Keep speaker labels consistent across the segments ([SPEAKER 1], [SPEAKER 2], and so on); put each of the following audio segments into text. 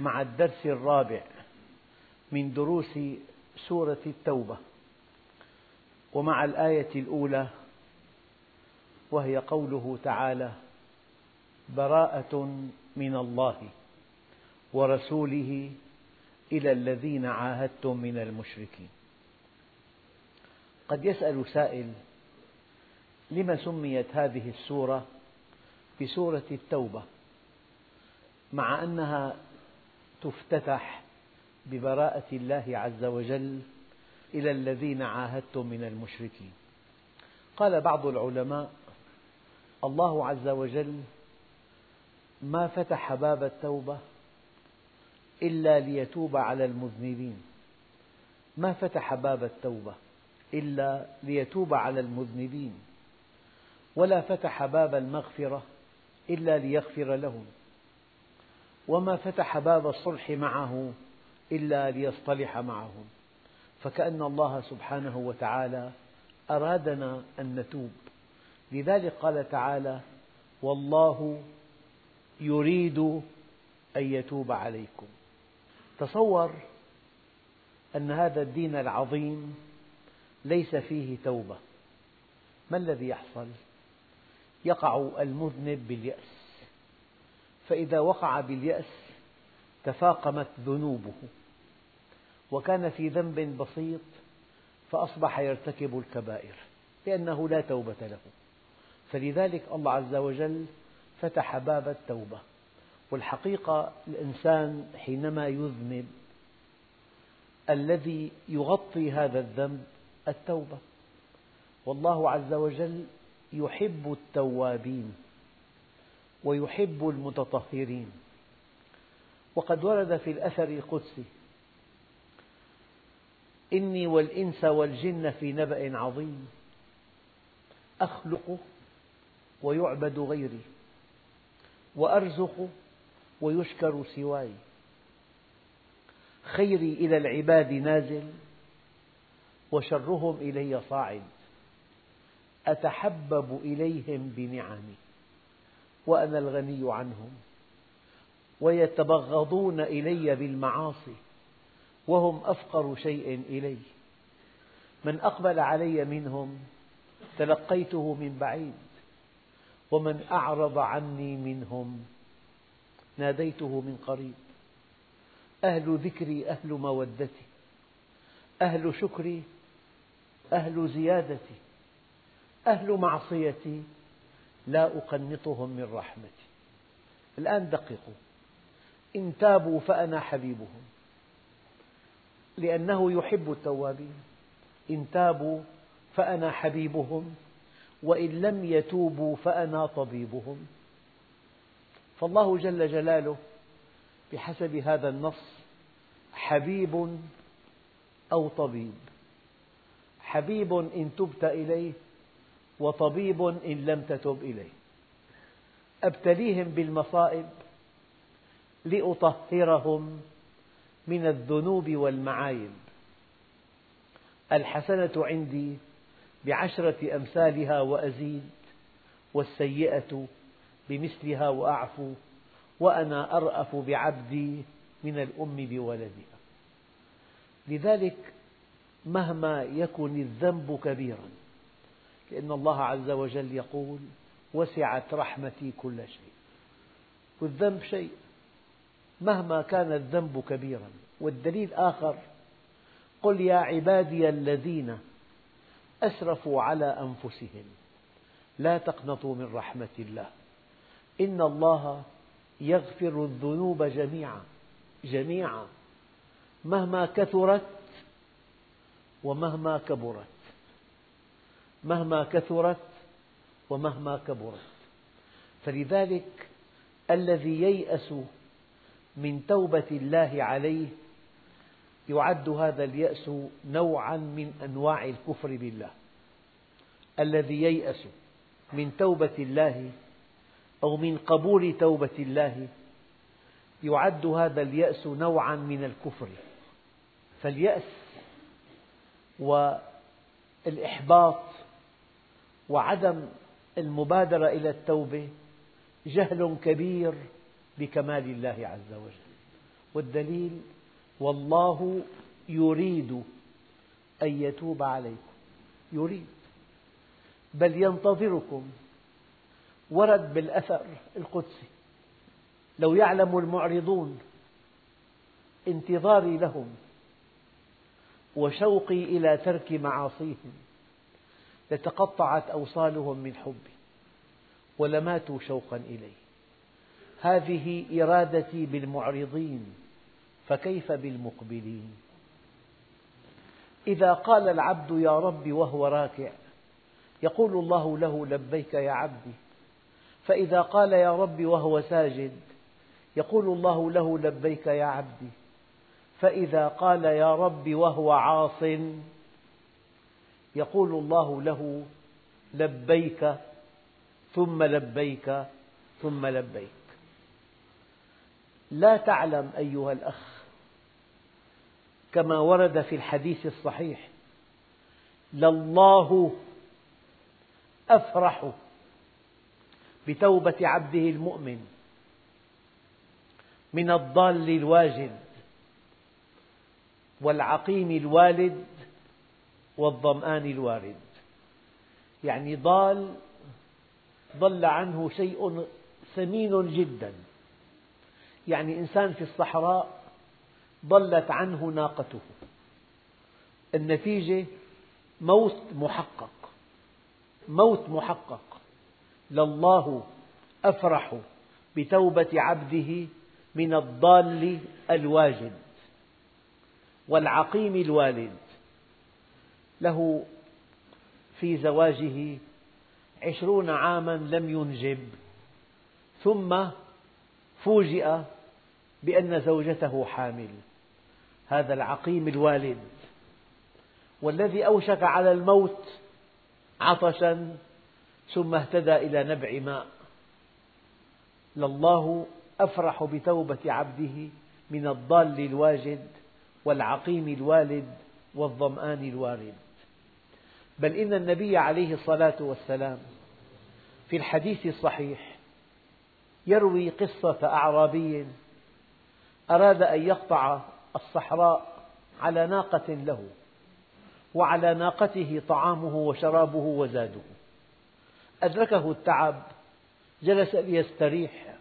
[SPEAKER 1] مع الدرس الرابع من دروس سورة التوبة ومع الآية الأولى وهي قوله تعالى براءة من الله ورسوله إلى الذين عاهدتم من المشركين. قد يسأل سائل لم سميت هذه السورة بسورة التوبة مع أنها تفتتح ببراءة الله عز وجل إلى الذين عاهدتم من المشركين. قال بعض العلماء الله عز وجل ما فتح باب التوبة إلا ليتوب على المذنبين. ما فتح باب التوبة إلا ليتوب على المذنبين. ولا فتح باب المغفرة إلا ليغفر لهم. وما فتح باب الصلح معه إلا ليصطلح معهم فكأن الله سبحانه وتعالى أرادنا أن نتوب. لذلك قال تعالى والله يريد أن يتوب عليكم. تصور أن هذا الدين العظيم ليس فيه توبة. ما الذي يحصل؟ يقع المذنب باليأس. فإذا وقع باليأس تفاقمت ذنوبه وكان في ذنب بسيط فأصبح يرتكب الكبائر لأنه لا توبة له. فلذلك الله عز وجل فتح باب التوبة. والحقيقة الإنسان حينما يذنب الذي يغطي هذا الذنب التوبة. والله عز وجل يحب التوابين. ويحب المتطهرين. وقد ورد في الأثر القدسي إني والإنس والجن في نبأ عظيم أخلق ويعبد غيري وأرزق ويشكر سواي. خيري إلى العباد نازل وشرهم إلي صاعد أتحبب إليهم بنعمي. وأنا الغني عنهم. ويتبغضون إلي بالمعاصي وهم أفقر شيء إلي. من أقبل علي منهم تلقيته من بعيد ومن أعرض عني منهم ناديته من قريب. أهل ذكري أهل مودتي أهل شكري أهل زيادتي أهل معصيتي لا أقنطهم من رحمتي. الآن دققوا. إن تابوا فأنا حبيبهم. لأنه يحب التوابين. إن تابوا فأنا حبيبهم. وإن لم يتوبوا فأنا طبيبهم. فالله جل جلاله بحسب هذا النص حبيب أو طبيب. حبيب إن تبت إليه وطبيب إن لم تتب إليه. أبتليهم بالمصائب لأطهرهم من الذنوب والمعايب. الحسنة عندي بعشرة أمثالها وأزيد والسيئة بمثلها وأعفو وأنا أرأف بعبدي من الأم بولدها. لذلك مهما يكن الذنب كبيرا لأن الله عز وجل يقول وسعت رحمتي كل شيء. والذنب شيء. مهما كان الذنب كبيرا. والدليل آخر قل يا عبادي الذين أسرفوا على أنفسهم لا تقنطوا من رحمة الله. إن الله يغفر الذنوب جميعا جميعا مهما كثرت ومهما كبرت. مهما كثرت ومهما كبرت. فلذلك الذي ييأس من توبة الله عليه يعد هذا اليأس نوعا من أنواع الكفر بالله. الذي ييأس من توبة الله أو من قبول توبة الله يعد هذا اليأس نوعا من الكفر. فاليأس والإحباط وعدم المبادرة إلى التوبة جهل كبير بكمال الله عز وجل. والدليل والله يريد أن يتوب عليكم. يريد. بل ينتظركم ورد بالأثر القدسي. لو يعلم المعرضون انتظاري لهم وشوقي إلى ترك معاصيهم. لتقطعت أوصالهم من حبي ولماتوا شوقا إلي هذه إرادتي بالمعرضين فكيف بالمقبلين؟ إذا قال العبد يا رب وهو راكع يقول الله له لبيك يا عبدي. فإذا قال يا رب وهو ساجد يقول الله له لبيك يا عبدي. فإذا قال يا رب وهو عاص يقول الله له لبيك ثم لبيك ثم لبيك. لا تعلم أيها الأخ كما ورد في الحديث الصحيح لله أفرح بتوبة عبده المؤمن من الضال الواجد والعقيم الوالد والظمآن الوارد. يعني ضال ضل عنه شيء ثمين جدا. يعني إنسان في الصحراء ضلت عنه ناقته. النتيجة موت محقق. موت محقق. لله أفرح بتوبة عبده من الضال الواجد والعقيم الوالد. له في زواجه عشرون عاما لم ينجب. ثم فوجئ بأن زوجته حامل. هذا العقيم الوالد. والذي أوشك على الموت عطشا ثم اهتدى إلى نبع ماء. لله أفرح بتوبة عبده من الضال الواجد والعقيم الوالد والظمآن الوارد. بل إن النبي عليه الصلاة والسلام في الحديث الصحيح يروي قصة أعرابي أراد أن يقطع الصحراء على ناقة له وعلى ناقته طعامه وشرابه وزاده. أدركه التعب جلس ليستريح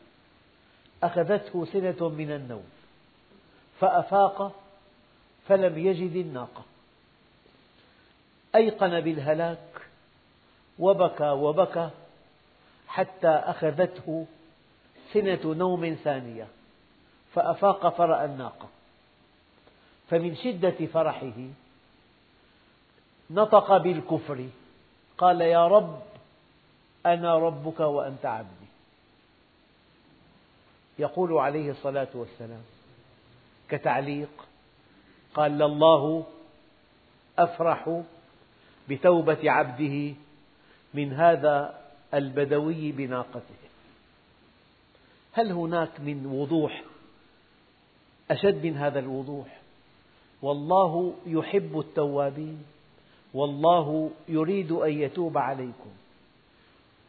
[SPEAKER 1] أخذته سنة من النوم فأفاق فلم يجد الناقة. أيقن بالهلاك وبكى وبكى حتى أخذته سنة نوم ثانية فأفاق فرأى الناقة. فمن شدة فرحه نطق بالكفر قال يا رب أنا ربك وأنت عبدي. يقول عليه الصلاة والسلام كتعليق قال الله أفرح بتوبة عبده من هذا البدوي بناقته. هل هناك من وضوح؟ أشد من هذا الوضوح. والله يحب التوابين. والله يريد أن يتوب عليكم.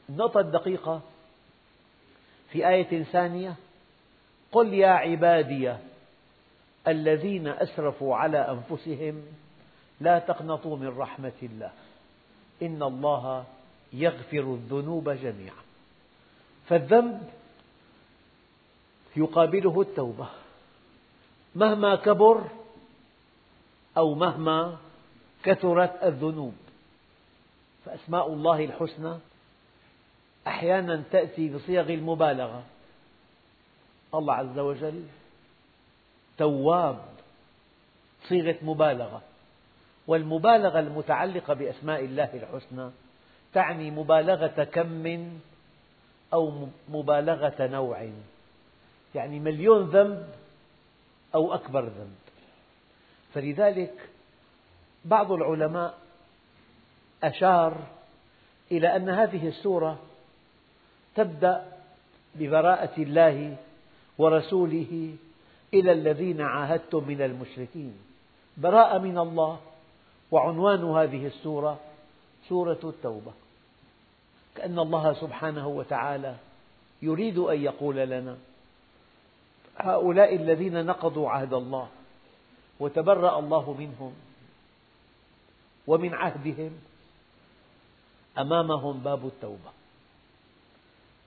[SPEAKER 1] النقطة الدقيقة في آية ثانية. قل يا عبادي الذين أسرفوا على أنفسهم لا تقنطوا من رحمة الله. إن الله يغفر الذنوب جميعا. فالذنب يقابله التوبة. مهما كبر أو مهما كثرت الذنوب فأسماء الله الحسنى أحيانا تأتي بصيغ المبالغة. الله عز وجل تواب صيغة مبالغة. والمبالغة المتعلقة بأسماء الله الحسنى تعني مبالغة كم أو مبالغة نوع. يعني مليون ذنب أو أكبر ذنب. فلذلك بعض العلماء أشار إلى أن هذه السورة تبدأ ببراءة الله ورسوله إلى الذين عاهدتم من المشركين. براءة من الله وعنوان هذه السورة سورة التوبة. كأن الله سبحانه وتعالى يريد أن يقول لنا هؤلاء الذين نقضوا عهد الله وتبرأ الله منهم ومن عهدهم أمامهم باب التوبة.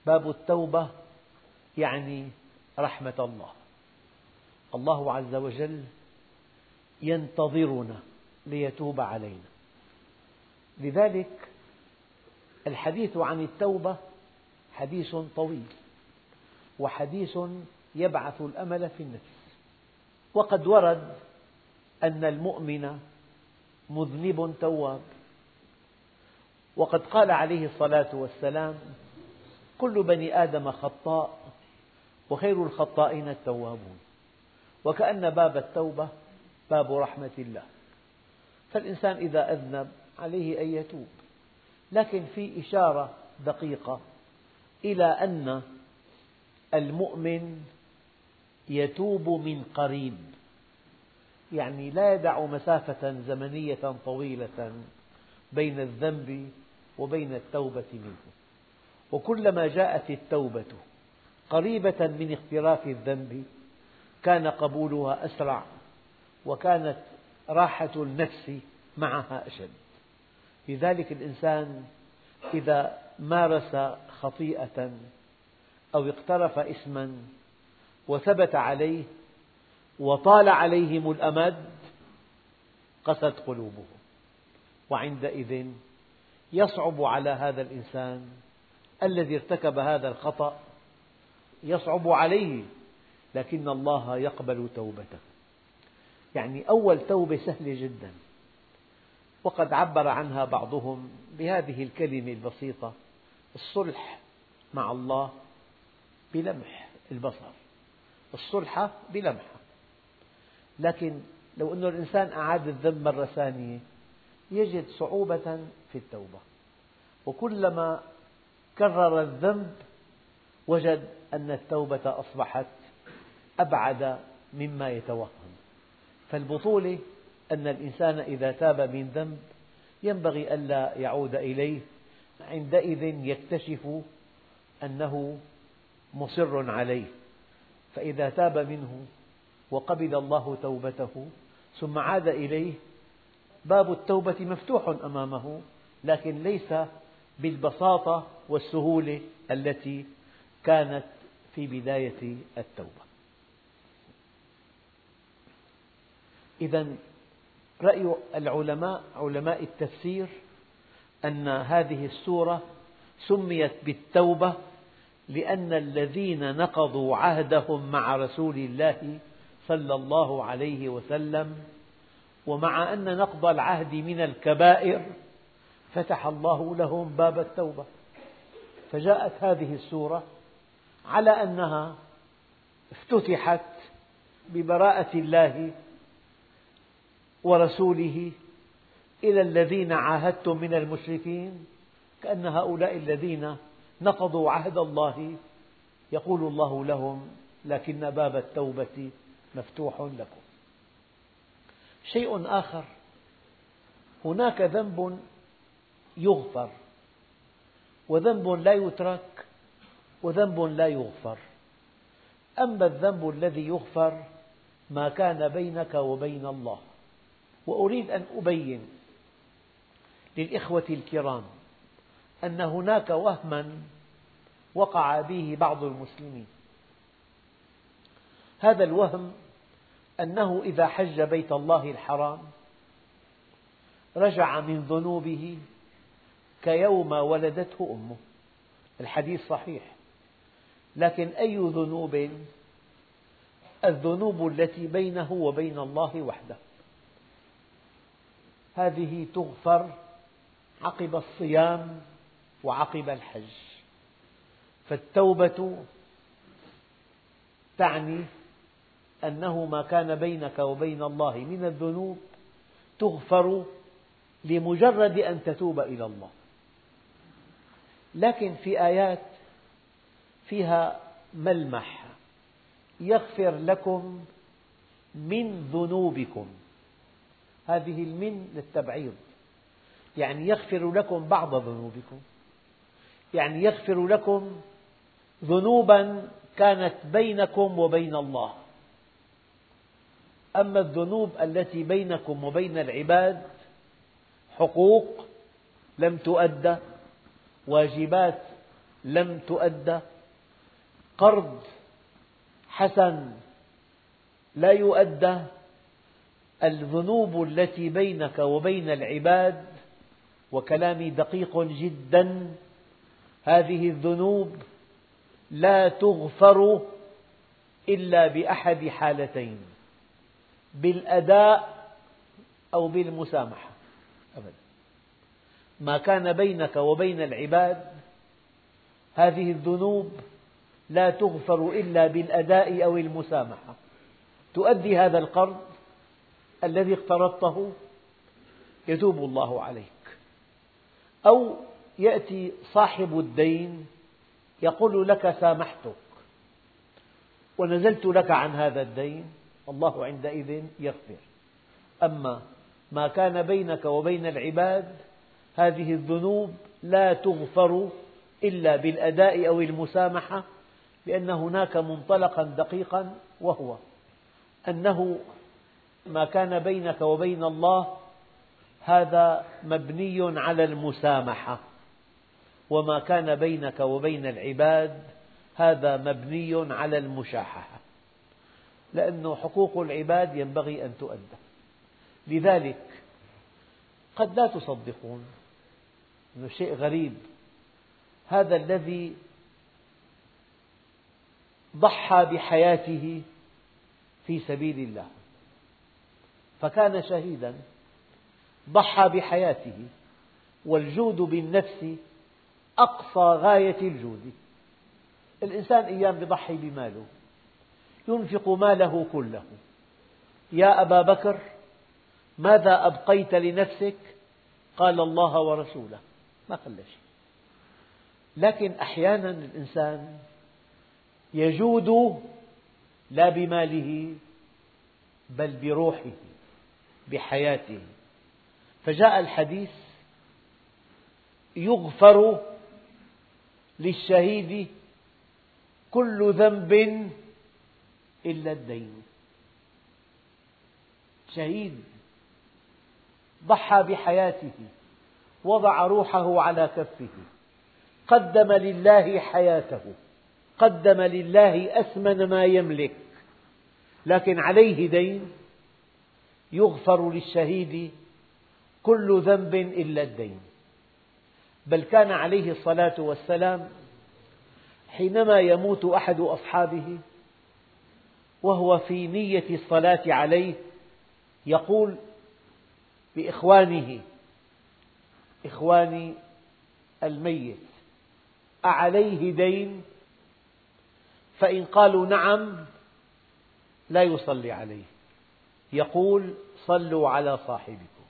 [SPEAKER 1] باب التوبة يعني رحمة الله. الله عز وجل ينتظرنا. ليتوب علينا. لذلك الحديث عن التوبة حديث طويل وحديث يبعث الأمل في النفس. وقد ورد أن المؤمن مذنب تواب. وقد قال عليه الصلاة والسلام كل بني آدم خطاء وخير الخطائين التوابون. وكأن باب التوبة باب رحمة الله. فالإنسان إذا أذنب عليه أن يتوب. لكن في إشارة دقيقة إلى أن المؤمن يتوب من قريب. يعني لا يدع مسافة زمنية طويلة بين الذنب وبين التوبة منه. وكلما جاءت التوبة قريبة من اغتراف الذنب كان قبولها أسرع وكانت راحة النفس معها أشد. لذلك الإنسان إذا مارس خطيئة أو اقترف إثما وثبت عليه وطال عليهم الأمد قست قلوبهم وعندئذ يصعب على هذا الإنسان الذي ارتكب هذا الخطأ يصعب عليه لكن الله يقبل توبته. يعني أول توبة سهلة جدا. وقد عبر عنها بعضهم بهذه الكلمة البسيطة الصلح مع الله بلمح البصر. الصلحة بلمحة لكن لو أن الإنسان أعاد الذنب مرة ثانية يجد صعوبة في التوبة. وكلما كرر الذنب وجد أن التوبة أصبحت أبعد مما يتوهم فالبطولة أن الإنسان إذا تاب من ذنب ينبغي ألا يعود إليه عندئذ يكتشف أنه مصر عليه. فإذا تاب منه وقبل الله توبته ثم عاد إليه باب التوبة مفتوح أمامه لكن ليس بالبساطة والسهولة التي كانت في بداية التوبة. إذا رأي العلماء علماء التفسير أن هذه السورة سميت بالتوبة لأن الذين نقضوا عهدهم مع رسول الله صلى الله عليه وسلم ومع أن نقض العهد من الكبائر فتح الله لهم باب التوبة. فجاءت هذه السورة على أنها افتتحت ببراءة الله ورسوله إلى الذين عاهدتم من المشركين كأن هؤلاء الذين نقضوا عهد الله يقول الله لهم لكن باب التوبة مفتوح لكم. شيء آخر هناك ذنب يغفر وذنب لا يترك وذنب لا يغفر. أما الذنب الذي يغفر ما كان بينك وبين الله. وأريد أن أبين للإخوة الكرام أن هناك وهما وقع به بعض المسلمين. هذا الوهم أنه إذا حج بيت الله الحرام رجع من ذنوبه كيوم ولدته أمه. الحديث صحيح. لكن أي ذنوب؟ الذنوب التي بينه وبين الله وحده. هذه تغفر عقب الصيام وعقب الحج. فالتوبة تعني أنه ما كان بينك وبين الله من الذنوب تغفر لمجرد أن تتوب إلى الله. لكن في آيات فيها ملمح يغفر لكم من ذنوبكم. هذه المن للتبعيض. يعني يغفر لكم بعض ذنوبكم. يعني يغفر لكم ذنوبا كانت بينكم وبين الله. أما الذنوب التي بينكم وبين العباد حقوق لم تؤدى واجبات لم تؤدى قرض حسن لا يؤدى الذنوب التي بينك وبين العباد وكلامي دقيق جدا هذه الذنوب لا تغفر إلا بأحد حالتين بالأداء أو بالمسامحة. أبدا. ما كان بينك وبين العباد هذه الذنوب لا تغفر إلا بالأداء أو المسامحة. تؤدي هذا القرض الذي اقترضته يتوب الله عليك. أو يأتي صاحب الدين يقول لك سامحتك ونزلت لك عن هذا الدين الله عندئذ يغفر. أما ما كان بينك وبين العباد هذه الذنوب لا تغفر إلا بالأداء أو المسامحة لأن هناك منطلقا دقيقا وهو أنه ما كان بينك وبين الله هذا مبني على المسامحة. وما كان بينك وبين العباد هذا مبني على المشاحة لأن حقوق العباد ينبغي أن تؤدى. لذلك قد لا تصدقون أنه شيء غريب. هذا الذي ضحى بحياته في سبيل الله. فكان شهيدا ضحى بحياته والجود بالنفس أقصى غاية الجود. الإنسان أيام يضحي بماله ينفق ماله كله. يا أبا بكر ماذا أبقيت لنفسك؟ قال الله ورسوله. ما خلى شيء. لكن أحيانا الإنسان يجود لا بماله بل بروحه. بحياته. فجاء الحديث يغفر للشهيد كل ذنب إلا الدين. شهيد ضحى بحياته وضع روحه على كفه قدم لله حياته قدم لله أثمن ما يملك لكن عليه دين يغفر للشهيد كل ذنب إلا الدين. بل كان عليه الصلاة والسلام حينما يموت أحد أصحابه وهو في نية الصلاة عليه يقول لإخوانه إخواني الميت أعليه دين؟ فإن قالوا نعم لا يصلي عليه. يقول صلوا على صاحبكم.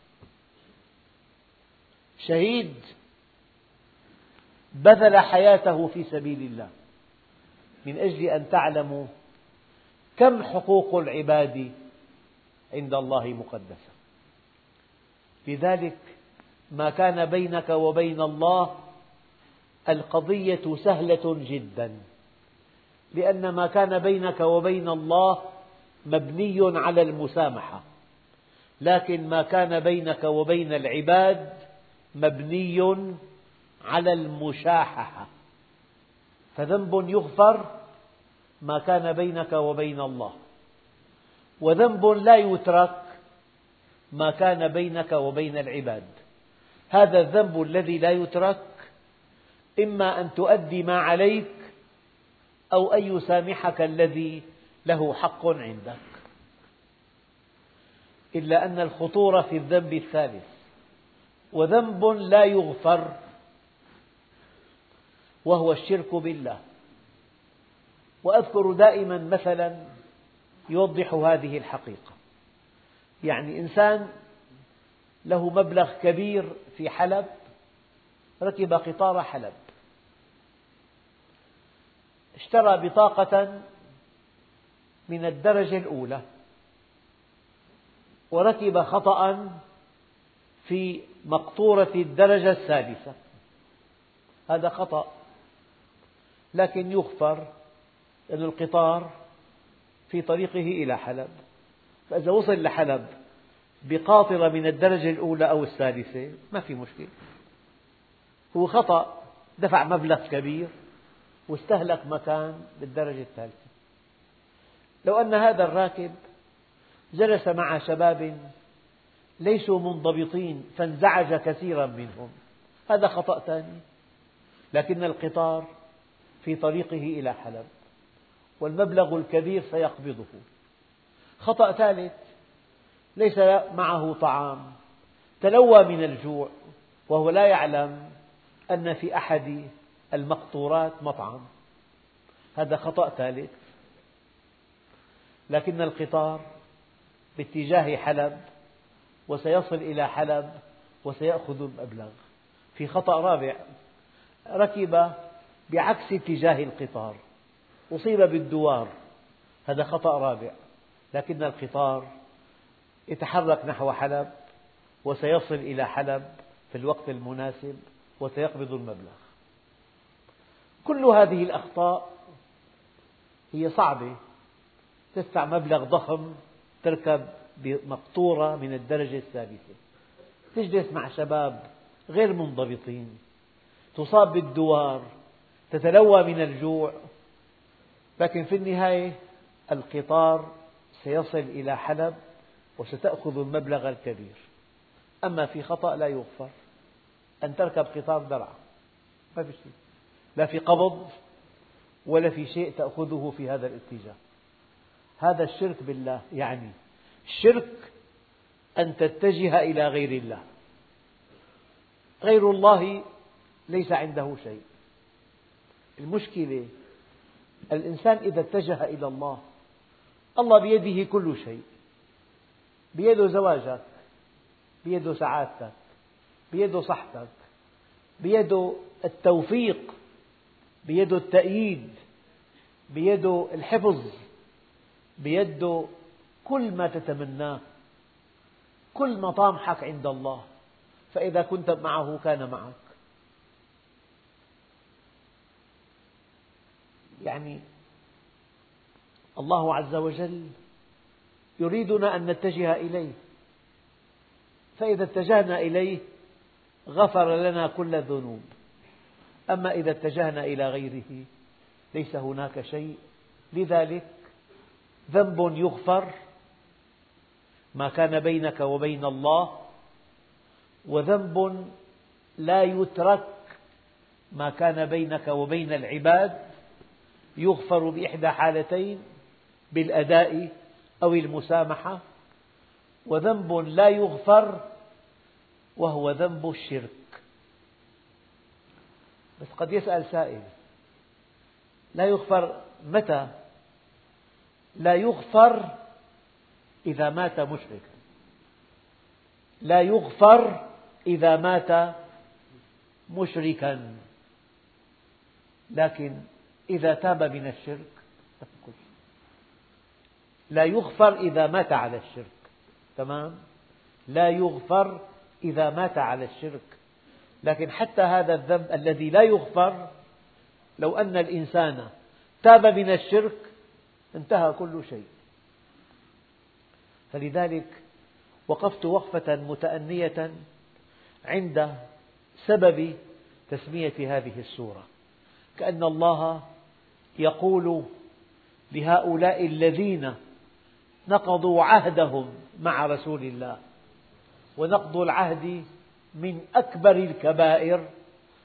[SPEAKER 1] شهيد بذل حياته في سبيل الله من أجل أن تعلموا كم حقوق العباد عند الله مقدسة. لذلك ما كان بينك وبين الله القضية سهلة جدا لأن ما كان بينك وبين الله مبني على المسامحة. لكن ما كان بينك وبين العباد مبني على المشاححة. فذنب يغفر ما كان بينك وبين الله. وذنب لا يترك ما كان بينك وبين العباد. هذا الذنب الذي لا يترك إما أن تؤدي ما عليك أو أن يسامحك الذي له حق عندك. إلا أن الخطورة في الذنب الثالث. وذنب لا يغفر وهو الشرك بالله. وأذكر دائما مثلا يوضح هذه الحقيقة. يعني إنسان له مبلغ كبير في حلب ركب قطار حلب. اشترى بطاقة من الدرجة الأولى. وركب خطأ في مقطورة الدرجة الثالثة هذا خطأ. لكن يغفر أن القطار في طريقه إلى حلب. فإذا وصل لحلب بقاطرة من الدرجة الأولى أو الثالثة ما في مشكلة. هو خطأ دفع مبلغ كبير واستهلك مكان بالدرجة الثالثة. لو أن هذا الراكب جلس مع شباب ليسوا منضبطين فانزعج كثيرا منهم. هذا خطأ ثاني. لكن القطار في طريقه إلى حلب والمبلغ الكبير سيقبضه. خطأ ثالث ليس معه طعام تلوى من الجوع وهو لا يعلم أن في أحد المقطورات مطعم. هذا خطأ ثالث. لكن القطار باتجاه حلب وسيصل إلى حلب وسيأخذ المبلغ. في خطأ رابع ركب بعكس اتجاه القطار أصيب بالدوار. هذا خطأ رابع. لكن القطار يتحرك نحو حلب وسيصل إلى حلب في الوقت المناسب وسيقبض المبلغ. كل هذه الأخطاء هي صعبة تدفع مبلغ ضخم تركب بمقطورة من الدرجة الثالثة تجلس مع شباب غير منضبطين. تصاب بالدوار تتلوى من الجوع. لكن في النهاية القطار سيصل إلى حلب وستأخذ المبلغ الكبير. أما في خطأ لا يغفر. أن تركب قطار درع. ما في شيء. لا في قبض ولا في شيء تأخذه في هذا الاتجاه. هذا الشرك بالله يعني الشرك أن تتجه إلى غير الله. غير الله ليس عنده شيء. المشكلة الإنسان إذا اتجه إلى الله الله بيده كل شيء. بيده زواجك بيده سعادتك بيده صحتك بيده التوفيق بيده التأييد بيده الحفظ. بيده كل ما تتمناه كل مطامحك عند الله فإذا كنت معه كان معك. يعني الله عز وجل يريدنا أن نتجه إليه فإذا اتجهنا إليه غفر لنا كل الذنوب. أما إذا اتجهنا إلى غيره ليس هناك شيء لذلك ذنب يغفر ما كان بينك وبين الله وذنب لا يترك ما كان بينك وبين العباد يغفر بإحدى حالتين بالأداء أو المسامحة وذنب لا يغفر وهو ذنب الشرك. بس قد يسأل سائل لا يغفر متى؟ لا يغفر إذا مات مشركا لا يغفر إذا مات مشركا. لكن إذا تاب من الشرك لا يغفر إذا مات على الشرك. تمام؟ لا يغفر إذا مات على الشرك. لكن حتى هذا الذنب الذي لا يغفر لو أن الإنسان تاب من الشرك انتهى كل شيء. فلذلك وقفت وقفة متأنية عند سبب تسمية هذه السورة. كأن الله يقول لهؤلاء الذين نقضوا عهدهم مع رسول الله ونقض العهد من أكبر الكبائر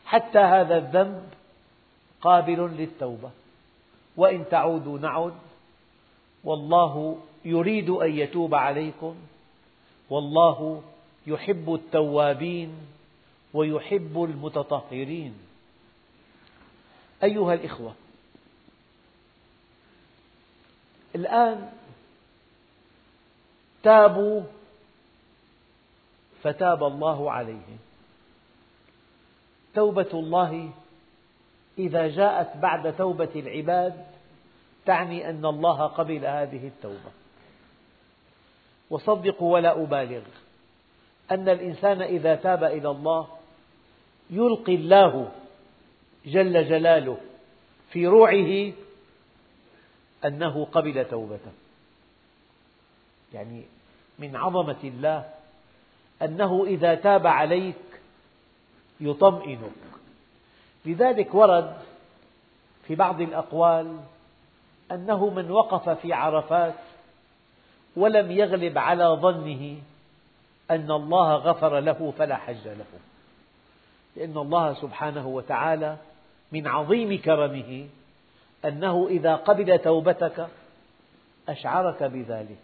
[SPEAKER 1] حتى هذا الذنب قابل للتوبة. وإن تعودوا نعد والله يريد أن يتوب عليكم والله يحب التوابين ويحب المتطهرين. أيها الإخوة الآن تابوا فتاب الله عليهم توبة الله إذا جاءت بعد توبة العباد تعني أن الله قبل هذه التوبة. وصدقوا ولا أبالغ. أن الإنسان إذا تاب إلى الله يلقي الله جل جلاله في روعه أنه قبل توبته. يعني من عظمة الله أنه إذا تاب عليك يطمئنك. لذلك ورد في بعض الأقوال أنه من وقف في عرفات ولم يغلب على ظنه أن الله غفر له فلا حج له. لأن الله سبحانه وتعالى من عظيم كرمه أنه إذا قبل توبتك أشعرك بذلك.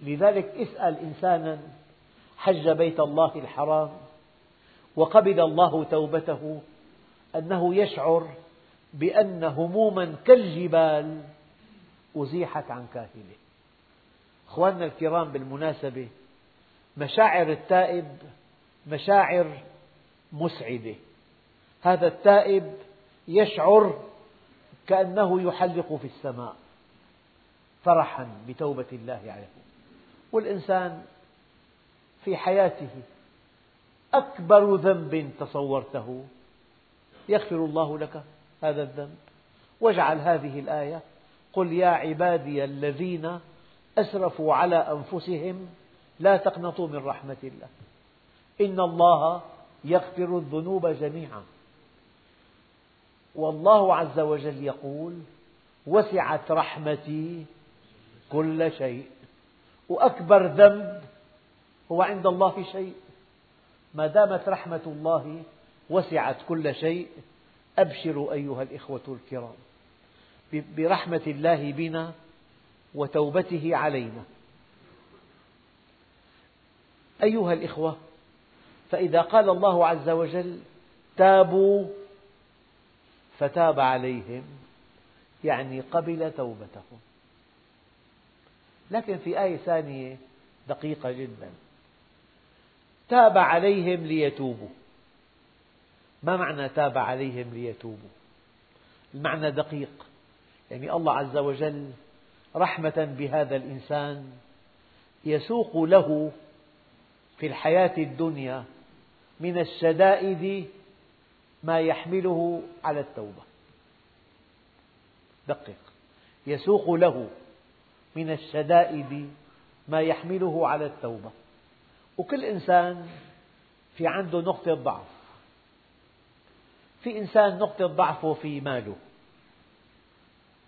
[SPEAKER 1] لذلك اسأل إنسانا حج بيت الله الحرام وقبل الله توبته أنه يشعر بأن هموما كالجبال أزيحت عن كاهله. أخواننا الكرام بالمناسبة مشاعر التائب مشاعر مسعدة. هذا التائب يشعر كأنه يحلق في السماء فرحا بتوبة الله عليه. والإنسان في حياته أكبر ذنب تصورته يغفر الله لك هذا الذنب. واجعل هذه الآية. قل يا عبادي الذين أسرفوا على أنفسهم لا تقنطوا من رحمة الله. إن الله يغفر الذنوب جميعا. والله عز وجل يقول وسعت رحمتي كل شيء. وأكبر ذنب هو عند الله شيء. ما دامت رحمة الله وسعت كل شيء أبشروا أيها الإخوة الكرام برحمة الله بنا وتوبته علينا. أيها الإخوة فإذا قال الله عز وجل تابوا فتاب عليهم يعني قبل توبتهم. لكن في آية ثانية دقيقة جدا. تاب عليهم ليتوبوا. ما معنى تاب عليهم ليتوبوا؟ المعنى دقيق. يعني الله عز وجل رحمة بهذا الإنسان يسوق له في الحياة الدنيا من الشدائد ما يحمله على التوبة. دقق يسوق له من الشدائد ما يحمله على التوبة. وكل إنسان في عنده نقطة ضعف. في إنسان نقطة ضعفه في ماله.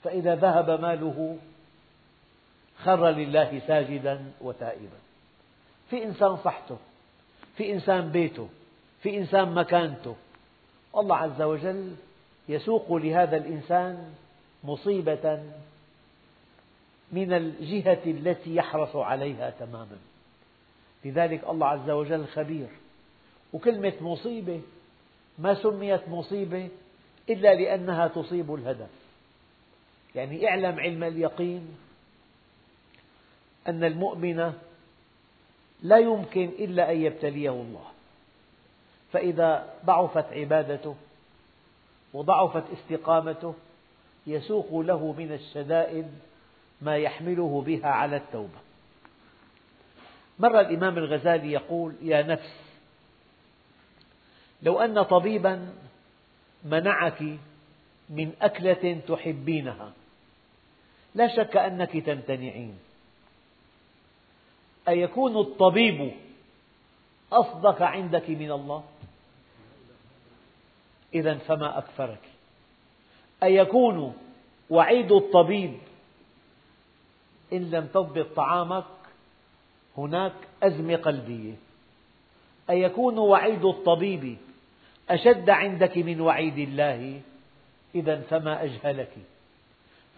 [SPEAKER 1] فإذا ذهب ماله خر لله ساجدا وتائبا. في إنسان صحته في إنسان بيته في إنسان مكانته. الله عز وجل يسوق لهذا الإنسان مصيبة من الجهة التي يحرص عليها تماما. لذلك الله عز وجل خبير. وكلمة مصيبة ما سميت مصيبة إلا لأنها تصيب الهدف. يعني اعلم علم اليقين أن المؤمن لا يمكن إلا أن يبتليه الله. فإذا ضعفت عبادته وضعفت استقامته يسوق له من الشدائد ما يحمله بها على التوبة. مرة الإمام الغزالي يقول يا نفس لو أن طبيبا منعك من أكلة تحبينها لا شك أنك تمتنعين. أيكون الطبيب أصدق عندك من الله؟ إذا فما أكثرك؟ أيكون وعيد الطبيب إن لم تضبط طعامك هناك أزمة قلبية؟ أيكون وعيد الطبيب أشد عندك من وعيد الله؟ إذا فما أجهلك.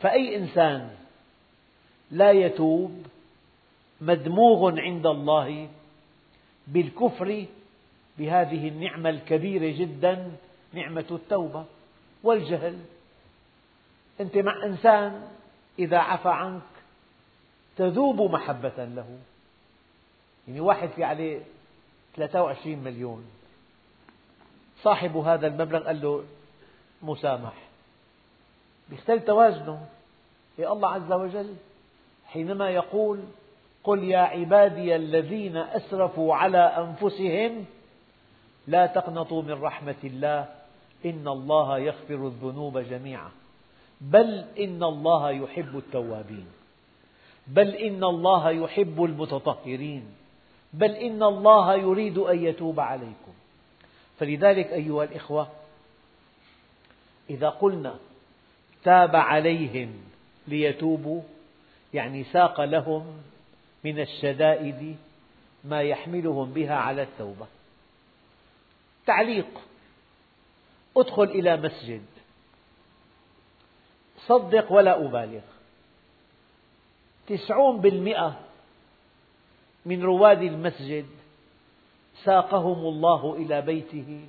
[SPEAKER 1] فأي إنسان لا يتوب مدموغ عند الله بالكفر بهذه النعمة الكبيرة جدا نعمة التوبة والجهل. أنت مع إنسان إذا عفى عنك تذوب محبة له. يعني واحد في عليه 23 مليون. صاحب هذا المبلغ قال له مسامح. يختل توازنه. يا الله عز وجل حينما يقول قل يا عبادي الذين أسرفوا على أنفسهم لا تقنطوا من رحمة الله إن الله يغفر الذنوب جميعا. بل إن الله يحب التوابين. بل إن الله يحب المتطهرين. بل إن الله يريد أن يتوب عليكم. فلذلك أيها الإخوة إذا قلنا تاب عليهم ليتوبوا يعني ساق لهم من الشدائد ما يحملهم بها على التوبة. تعليق ادخل إلى مسجد. صدق ولا أبالغ. تسعون بالمئة من رواد المسجد ساقهم الله إلى بيته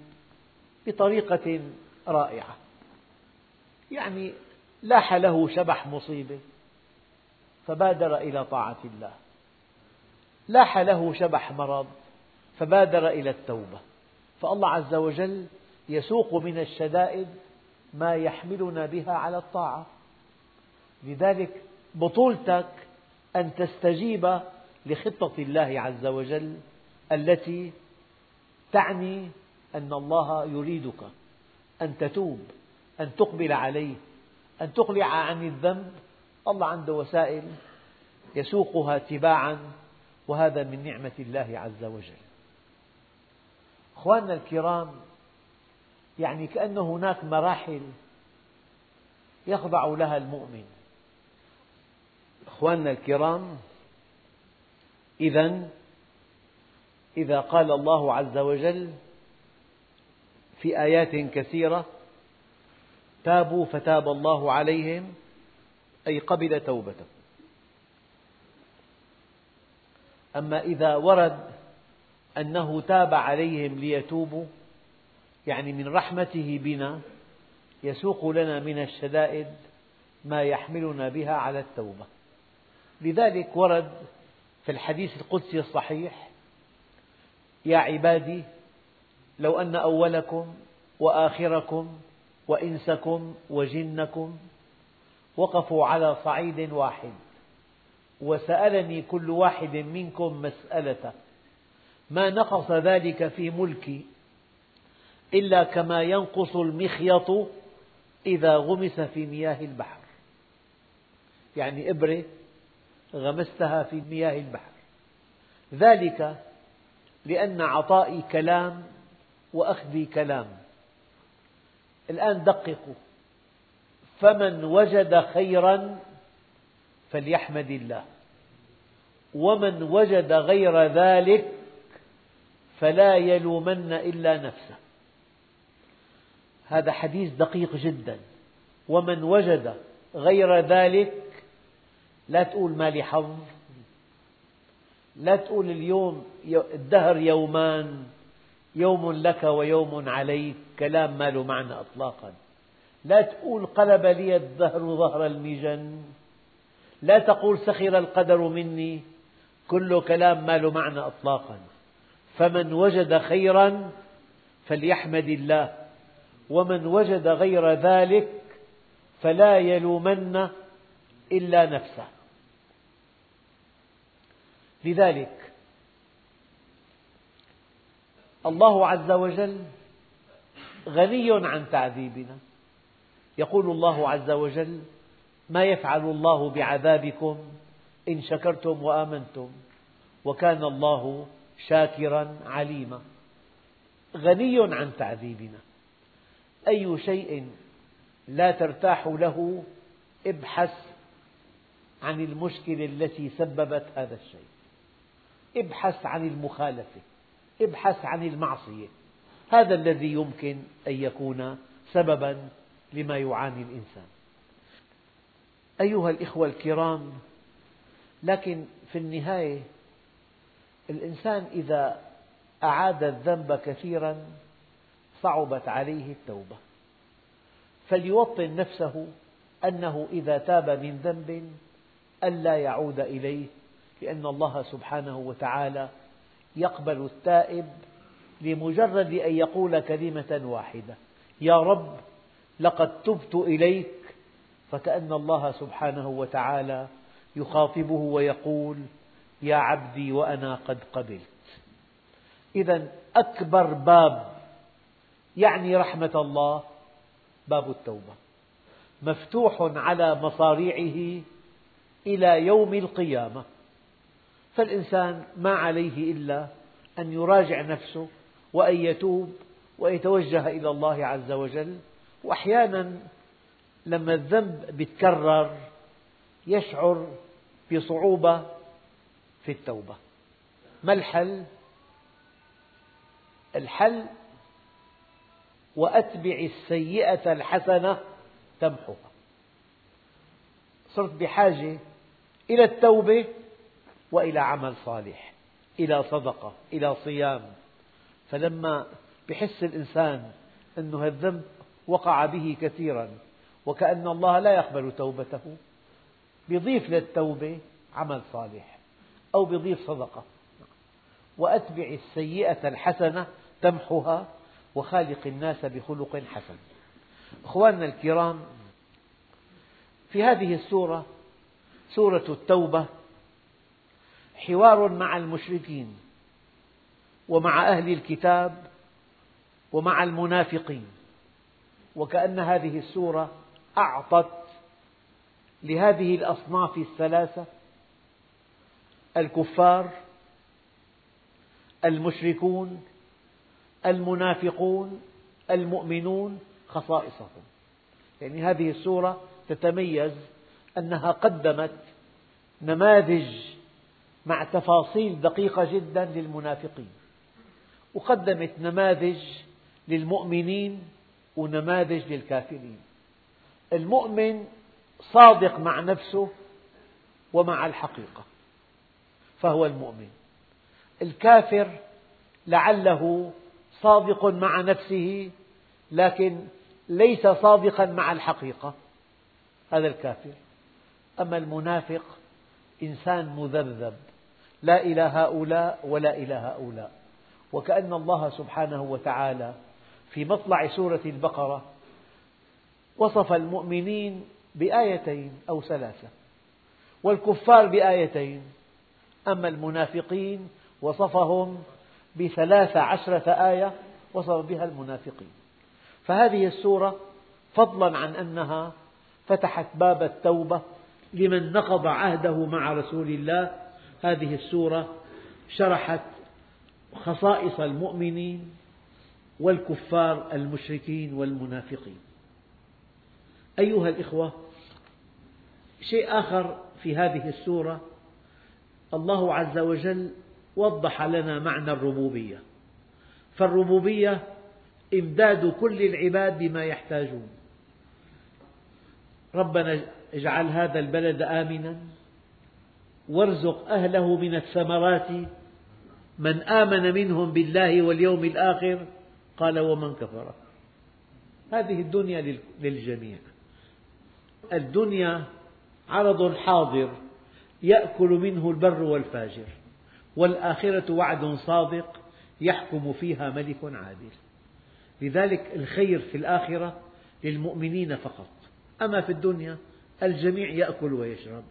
[SPEAKER 1] بطريقة رائعة. يعني لاح له شبح مصيبة فبادر إلى طاعة الله. لاح له شبح مرض فبادر إلى التوبة. فالله عز وجل يسوق من الشدائد ما يحملنا بها على الطاعة. لذلك بطولتك أن تستجيب لخطة الله عز وجل التي تعني أن الله يريدك أن تتوب أن تقبل عليه أن تقلع عن الذنب. الله عنده وسائل يسوقها تباعا وهذا من نعمة الله عز وجل. أخواننا الكرام يعني كأن هناك مراحل يخضع لها المؤمن. أخواننا الكرام إذا إذا قال الله عز وجل في آيات كثيرة تابوا فتاب الله عليهم أي قبل توبتهم. أما إذا ورد أنه تاب عليهم ليتوبوا يعني من رحمته بنا يسوق لنا من الشدائد ما يحملنا بها على التوبة. لذلك ورد في الحديث القدسي الصحيح يا عبادي لو أن أولكم وآخركم وإنسكم وجنكم وقفوا على صعيد واحد وسألني كل واحد منكم مسألة ما نقص ذلك في ملكي إلا كما ينقص المخيط إذا غمس في مياه البحر. يعني إبرة غمستها في مياه البحر. ذلك لأن عطائي كلام وأخذي كلام. الآن دققوا. فمن وجد خيرا فليحمد الله. ومن وجد غير ذلك فلا يلومن إلا نفسه. هذا حديث دقيق جدا. ومن وجد غير ذلك لا تقول ما لي حظ لا تقول اليوم الدهر يومان يوم لك ويوم عليك كلام ما له معنى إطلاقا. لا تقول قلب لي الدهر ظهر المجن لا تقول سخر القدر مني كله كلام ما له معنى إطلاقا. فمن وجد خيرا فليحمد الله ومن وجد غير ذلك فلا يلومن إلا نفسه. لذلك الله عز وجل غني عن تعذيبنا. يقول الله عز وجل ما يفعل الله بعذابكم إن شكرتم وآمنتم وكان الله شاكرا عليما. غني عن تعذيبنا. أي شيء لا ترتاح له ابحث عن المشكلة التي سببت هذا الشيء. ابحث عن المخالفة ابحث عن المعصية. هذا الذي يمكن أن يكون سببا لما يعاني الإنسان. أيها الإخوة الكرام لكن في النهاية الإنسان إذا أعاد الذنب كثيرا صعبت عليه التوبة. فليوطن نفسه أنه إذا تاب من ذنب ألا يعود إليه لأن الله سبحانه وتعالى يقبل التائب لمجرد أن يقول كلمة واحدة. يا رب لقد تبت إليك. فكأن الله سبحانه وتعالى يخاطبه ويقول يا عبدي وأنا قد قبلت. إذا أكبر باب يعني رحمة الله باب التوبة. مفتوح على مصاريعه إلى يوم القيامة. فالإنسان ما عليه إلا أن يراجع نفسه وأن يتوب ويتوجه إلى الله عز وجل. وأحيانا لما الذنب يتكرر يشعر بصعوبة في التوبة. ما الحل؟ الحل وأتبع السيئة الحسنة تمحها صرت بحاجة إلى التوبة وإلى عمل صالح إلى صدقة إلى صيام. فلما يحس الإنسان أن الذنب وقع به كثيرا وكأن الله لا يقبل توبته يضيف للتوبة عمل صالح أو يضيف صدقة. وأتبع السيئة الحسنة تمحها وخالق الناس بخلق حسن. أخواننا الكرام في هذه السورة سورة التوبة حوار مع المشركين ومع أهل الكتاب ومع المنافقين وكأن هذه السورة أعطت لهذه الأصناف الثلاثة الكفار المشركون المنافقون المؤمنون خصائصهم. يعني هذه السورة تتميز أنها قدمت نماذج مع تفاصيل دقيقة جدا للمنافقين. وقدمت نماذج للمؤمنين ونماذج للكافرين. المؤمن صادق مع نفسه ومع الحقيقة فهو المؤمن. الكافر لعله صادق مع نفسه لكن ليس صادقا مع الحقيقة. هذا الكافر. أما المنافق إنسان مذبذب. لا إلى هؤلاء ولا إلى هؤلاء. وكأن الله سبحانه وتعالى في مطلع سورة البقرة وصف المؤمنين بآيتين أو ثلاثة والكفار بآيتين أما المنافقين وصفهم بثلاث عشرة آية وصف بها المنافقين. فهذه السورة فضلا عن أنها فتحت باب التوبة لمن نقض عهده مع رسول الله هذه السورة شرحت خصائص المؤمنين والكفار المشركين والمنافقين. أيها الإخوة شيء آخر في هذه السورة الله عز وجل وضح لنا معنى الربوبية. فالربوبية إمداد كل العباد بما يحتاجون. ربنا اجعل هذا البلد آمنا. وارزق أهله من الثمرات. من آمن منهم بالله واليوم الآخر قال ومن كفر. هذه الدنيا للجميع. الدنيا عرض حاضر يأكل منه البر والفاجر والآخرة وعد صادق يحكم فيها ملك عادل. لذلك الخير في الآخرة للمؤمنين فقط. أما في الدنيا الجميع يأكل ويشرب.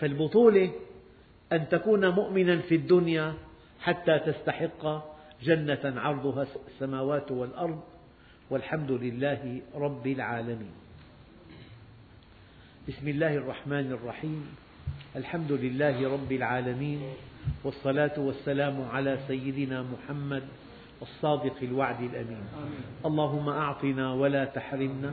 [SPEAKER 1] فالبطولة أن تكون مؤمنا في الدنيا حتى تستحق جنة عرضها السماوات والأرض والحمد لله رب العالمين. بسم الله الرحمن الرحيم. الحمد لله رب العالمين والصلاة والسلام على سيدنا محمد الصادق الوعد الأمين. اللهم أعطنا ولا تحرمنا